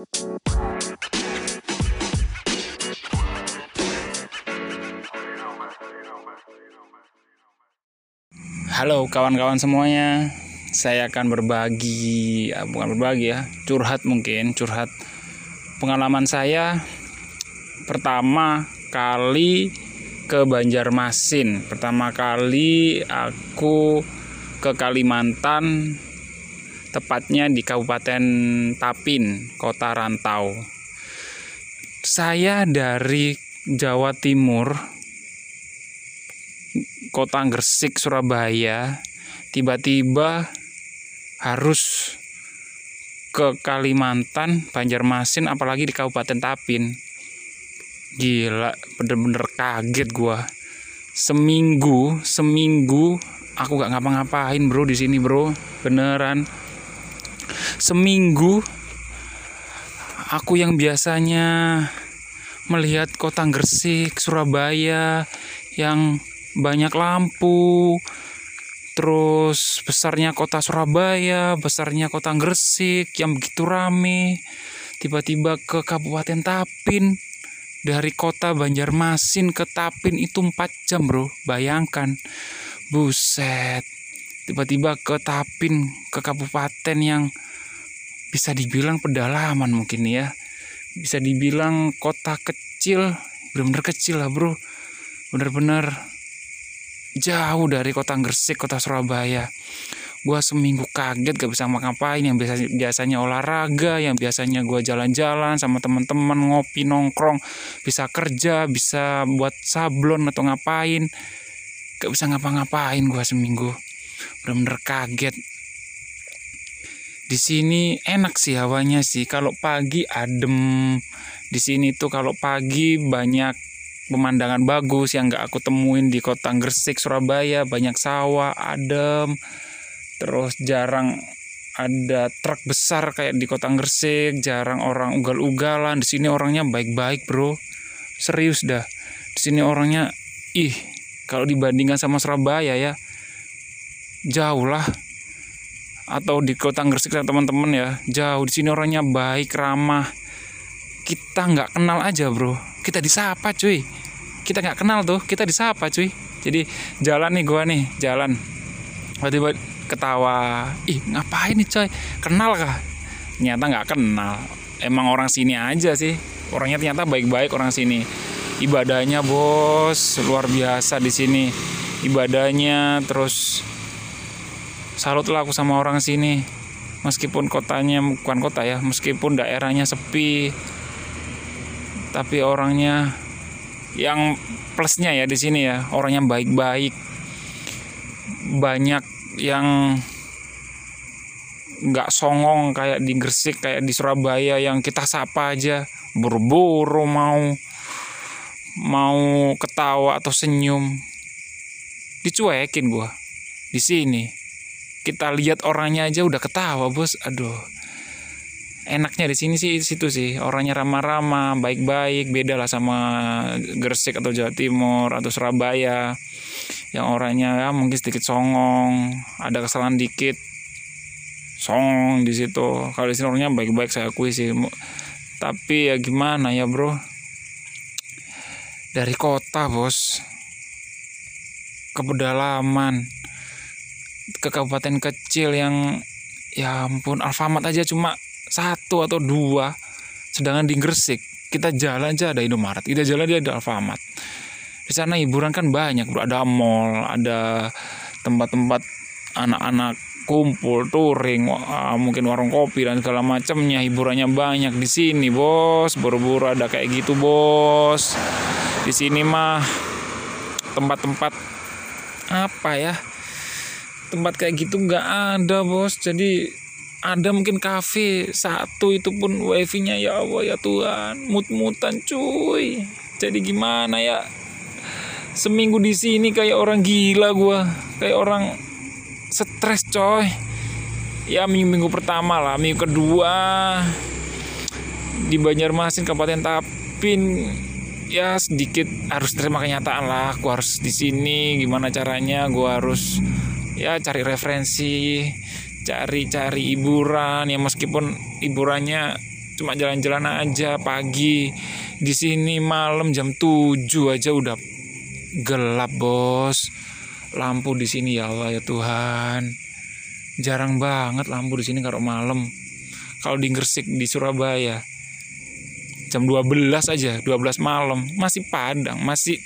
Halo kawan-kawan semuanya, saya akan berbagi, ya, bukan berbagi ya, curhat mungkin, curhat pengalaman saya pertama kali ke Banjarmasin. Pertama kali aku ke Kalimantan, tepatnya di Kabupaten Tapin, Kota Rantau. Saya dari Jawa Timur, kota Gresik Surabaya tiba-tiba harus ke Kalimantan Banjarmasin apalagi di Kabupaten Tapin. Gila bener-bener kaget gua. Seminggu seminggu aku gak ngapa-ngapain bro di sini bro. Beneran seminggu aku yang biasanya melihat kota Gresik Surabaya yang banyak lampu terus besarnya kota Surabaya besarnya kota Gresik yang begitu rame tiba-tiba ke Kabupaten Tapin dari kota Banjarmasin ke Tapin itu 4 jam bro. Bayangkan. Buset. Tiba-tiba ke Tapin ke kabupaten yang bisa dibilang pedalaman mungkin ya bisa dibilang kota kecil bener-bener kecil lah bro bener-bener jauh dari kota Gresik, kota Surabaya. Gua seminggu kaget gak bisa ngapain yang biasa biasanya olahraga, yang biasanya gua jalan-jalan sama teman-teman ngopi nongkrong, bisa kerja, bisa buat sablon atau ngapain. Gak bisa ngapa-ngapain gua seminggu. Bener-bener kaget. Di sini enak sih hawanya sih. Kalau pagi adem. Di sini tuh kalau pagi banyak pemandangan bagus yang nggak aku temuin di kota Gresik Surabaya. Banyak sawah adem. Terus jarang ada truk besar kayak di kota Gresik. Jarang orang ugal-ugalan. Di sini orangnya baik-baik bro. Serius dah. Di sini orangnya ih kalau dibandingkan sama Surabaya ya jauh lah atau di kota Gresik teman-teman ya jauh. Di sini orangnya baik ramah. Kita nggak kenal aja bro. Kita disapa cuy. Kita nggak kenal tuh kita disapa cuy. Jadi jalan nih gua nih jalan. Tiba-tiba ketawa ih ngapain nih coy? Kenal kah? Ternyata nggak kenal. Emang orang sini aja sih. Orangnya ternyata baik-baik orang sini. Ibadahnya bos luar biasa di sini. Ibadahnya terus salut lah aku sama orang sini. Meskipun kotanya bukan kota ya meskipun daerahnya sepi tapi orangnya yang plusnya ya di sini ya orang yang baik-baik. Banyak yang nggak songong kayak di Gresik kayak di Surabaya yang kita sapa aja buru-buru mau mau ketawa atau senyum. Dicuekin gua di sini kita lihat orangnya aja udah ketawa bos. Aduh. Enaknya di sini sih situ sih. Orangnya ramah-ramah baik-baik beda lah sama Gresik atau Jawa Timur atau Surabaya. Yang orangnya ya mungkin sedikit songong ada kesalahan dikit songong di situ. Kalau di sini orangnya baik-baik saya akui sih. Tapi ya gimana ya bro? Dari kota bos. Ke pedalaman ke kabupaten kecil yang ya ampun Alfamart aja cuma satu atau dua. Sedangkan di Gresik kita jalan aja ada Indomaret. Kita jalan dia ada Alfamart. Di sana hiburan kan banyak bro. Ada mall ada tempat-tempat anak-anak kumpul touring mungkin warung kopi dan segala macamnya. Hiburannya banyak di sini bos. Buru-buru ada kayak gitu bos. Di sini mah tempat-tempat apa ya tempat kayak gitu nggak ada bos. Jadi ada mungkin kafe satu itu pun wifi-nya ya Allah ya Tuhan. Mut-mutan cuy. Jadi gimana ya? Seminggu di sini kayak orang gila gua. Kayak orang stres coy. Ya minggu minggu pertama lah minggu kedua. Di Banjarmasin Kabupaten Tapin. Ya sedikit harus terima kenyataan lah. Gua harus di sini gimana caranya? Gua harus ya cari referensi cari-cari hiburan ya meskipun hiburannya cuma jalan-jalan aja pagi di sini malam jam 7 aja udah gelap bos. Lampu di sini ya Allah ya Tuhan. Jarang banget lampu di sini kalau malam. Kalau di Gresik di Surabaya jam 12 aja 12 malam. Masih padang masih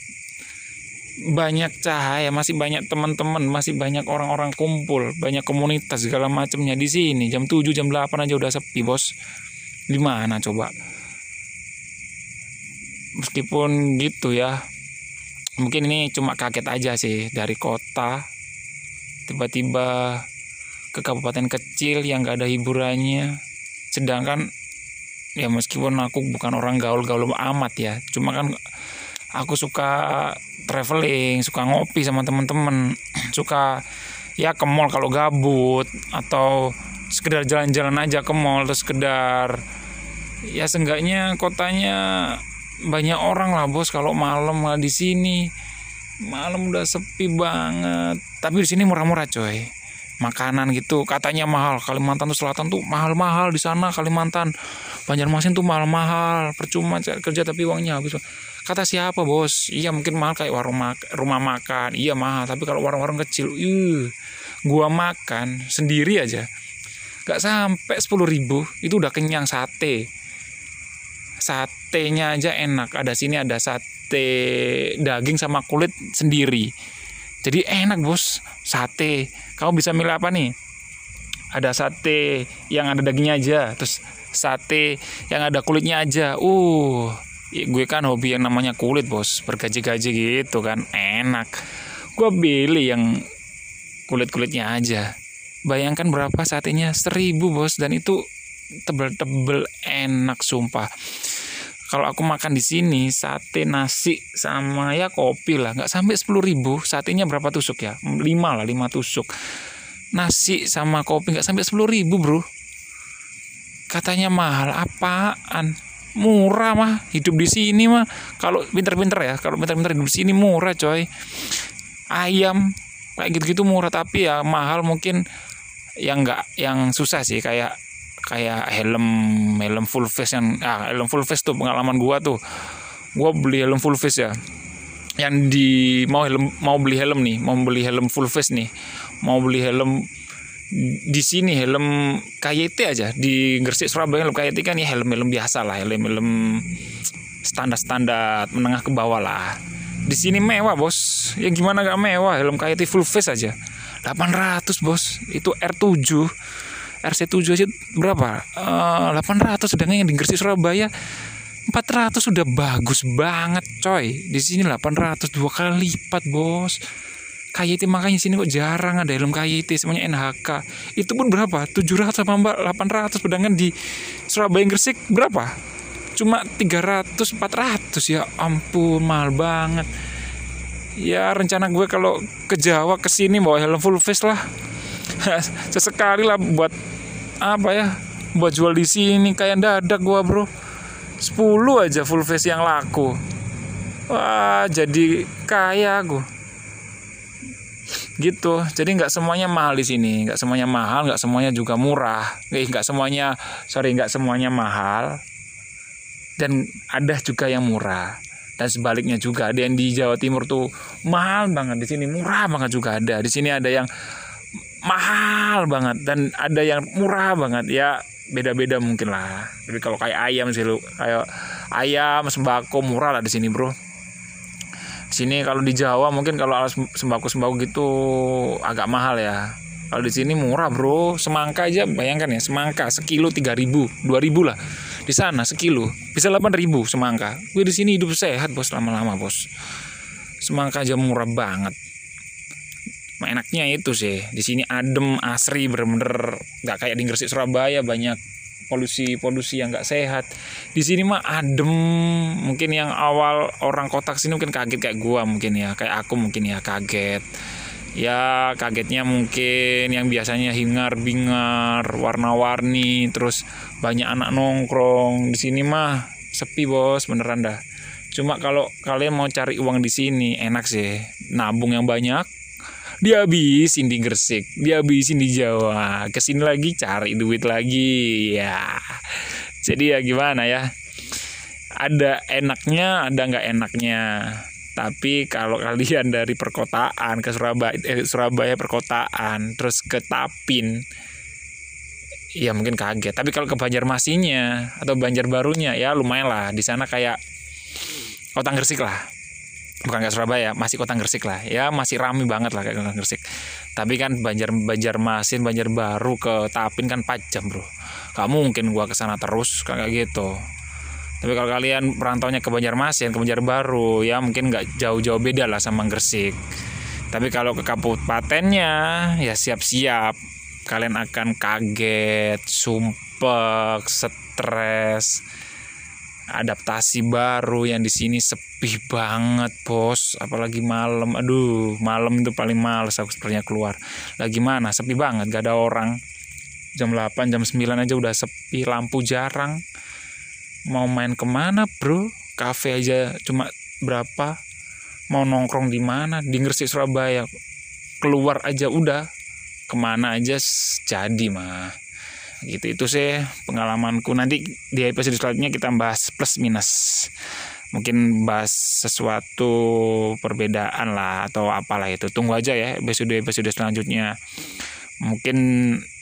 banyak cahaya, masih banyak teman-teman, masih banyak orang-orang kumpul, banyak komunitas segala macamnya di sini. Jam 7, jam 8 aja udah sepi, Bos. Di mana coba? Meskipun gitu ya. Mungkin ini cuma kaget aja sih dari kota tiba-tiba ke kabupaten kecil yang gak ada hiburannya. Sedangkan ya meskipun aku bukan orang gaul-gaul amat ya, cuma kan aku suka traveling suka ngopi sama teman-teman suka ya ke mall kalau gabut atau sekedar jalan-jalan aja ke mall atau sekedar ya seenggaknya kotanya banyak orang lah bos. Kalau malam malah di sini malam udah sepi banget. Tapi di sini murah-murah coy. Makanan gitu katanya mahal. Kalimantan tuh Selatan tuh mahal-mahal di sana Kalimantan. Banjarmasin tuh mahal-mahal. Percuma kerja tapi uangnya habis kata siapa bos? Iya mungkin mahal kayak warung mak rumah makan. Iya mahal. Tapi kalau warung-warung kecil uh gua makan sendiri aja. Gak sampai sepuluh ribu itu udah kenyang sate. Satenya aja enak. Ada sini ada sate daging sama kulit sendiri. Jadi enak bos. Sate. Kamu bisa milih apa nih? Ada sate yang ada dagingnya aja terus sate yang ada kulitnya aja. Uh gue kan hobi yang namanya kulit bos. Bergaji-gaji gitu kan. Enak. Gue pilih yang kulit-kulitnya aja. Bayangkan berapa satenya seribu bos. Dan itu tebel-tebel enak sumpah. Kalau aku makan di sini sate nasi sama ya kopi lah. Nggak sampai sepuluh ribu. Satenya berapa tusuk ya? Lima lah lima tusuk. Nasi sama kopi nggak sampai sepuluh ribu bro. Katanya mahal. Apaan murah mah. Hidup di sini mah. Kalau pinter-pinter ya kalau pinter-pinter hidup di sini murah coy. Ayam kayak gitu-gitu murah tapi ya mahal mungkin. Yang enggak yang susah sih kayak kayak helm helm full face yang ah helm full face tuh pengalaman gua tuh. Gua beli helm full face ya. Yang di mau helm mau beli helm nih mau beli helm full face nih. Mau beli helm di sini helm KYT aja di Gresik Surabaya helm KYT kan ya helm-helm biasa lah helm-helm standar-standar menengah ke bawah lah. Di sini mewah bos. Ya gimana gak mewah helm KYT full face aja. 800 bos. Itu R7 RC7 aja berapa? Uh, 800 sedangkan yang di Gresik Surabaya 400 sudah bagus banget coy. Di sini 800 dua kali lipat bos KYT makanya sini kok jarang ada helm KYT semuanya NHK itu pun berapa? 700 apa mbak? 800 sedangkan di Surabaya Gresik berapa? Cuma 300 400 ya ampun mahal banget. Ya rencana gue kalau ke Jawa ke sini bawa helm full face lah. Sesekali lah buat apa ya? Buat jual di sini kayak dadak gue bro. 10 aja full face yang laku. Wah jadi kaya gue gitu. Jadi nggak semuanya mahal di sini. Nggak semuanya mahal nggak semuanya juga murah. Eh nggak semuanya sorry nggak semuanya mahal. Dan ada juga yang murah. Dan sebaliknya juga ada yang di Jawa Timur tuh mahal banget di sini. Murah banget juga ada. Di sini ada yang mahal banget dan ada yang murah banget. Ya beda-beda mungkin lah. Tapi kalau kayak ayam sih lu kayak ayam sembako murah lah di sini bro sini kalau di Jawa mungkin kalau alas sembako sembako gitu agak mahal ya. Kalau di sini murah bro. Semangka aja bayangkan ya semangka sekilo 3000 2000 lah. Di sana sekilo bisa 8000 semangka. Gue di sini hidup sehat bos lama-lama bos. Semangka aja murah banget. Enaknya itu sih di sini adem asri bener-bener nggak kayak di Gresik Surabaya banyak polusi-polusi yang nggak sehat. Di sini mah adem. Mungkin yang awal orang kota sini mungkin kaget kayak gua mungkin ya, kayak aku mungkin ya kaget. Ya kagetnya mungkin yang biasanya hingar-bingar, warna-warni, terus banyak anak nongkrong. Di sini mah sepi bos, beneran dah. Cuma kalau kalian mau cari uang di sini enak sih, nabung yang banyak, dihabisin di Gresik dihabisin di Jawa. Ke sini lagi cari duit lagi ya. Jadi ya gimana ya? Ada enaknya ada nggak enaknya. Tapi kalau kalian dari perkotaan ke Surabaya eh, Surabaya perkotaan terus ke Tapin ya mungkin kaget. Tapi kalau ke Banjarmasinya atau Banjarbarunya ya lumayan lah. Di sana kayak kota Gresik lah bukan kayak Surabaya masih kota Gresik lah. Ya masih rame banget lah kayak kota Gresik. Tapi kan Banjar Banjarmasin Banjarbaru ke Tapin kan 4 jam bro. Gak mungkin gua ke sana terus kayak gitu. Tapi kalau kalian perantaunya ke Banjarmasin ke Banjarbaru ya mungkin nggak jauh-jauh beda lah sama Gresik. Tapi kalau ke kabupatennya ya siap-siap. Kalian akan kaget, sumpek, stres, adaptasi baru yang di sini sepi banget bos. Apalagi malam. Aduh malam itu paling males aku sepertinya keluar. Lagi mana sepi banget gak ada orang. Jam 8 jam 9 aja udah sepi lampu jarang. Mau main ke mana bro? Kafe aja cuma berapa? Mau nongkrong di mana? Di Gresik Surabaya. Keluar aja udah. Ke mana aja jadi mah gitu itu sih pengalamanku. Nanti di episode selanjutnya kita bahas plus minus. Mungkin bahas sesuatu perbedaan lah atau apalah itu. Tunggu aja ya episode episode selanjutnya. Mungkin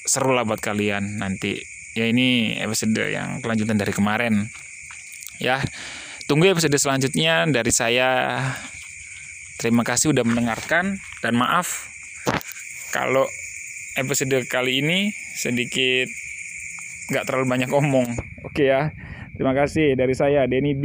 seru lah buat kalian nanti. Ya ini episode yang kelanjutan dari kemarin. Ya tunggu episode selanjutnya dari saya. Terima kasih udah mendengarkan dan maaf kalau episode kali ini sedikit nggak terlalu banyak omong. Oke ya. Terima kasih dari saya Denny B.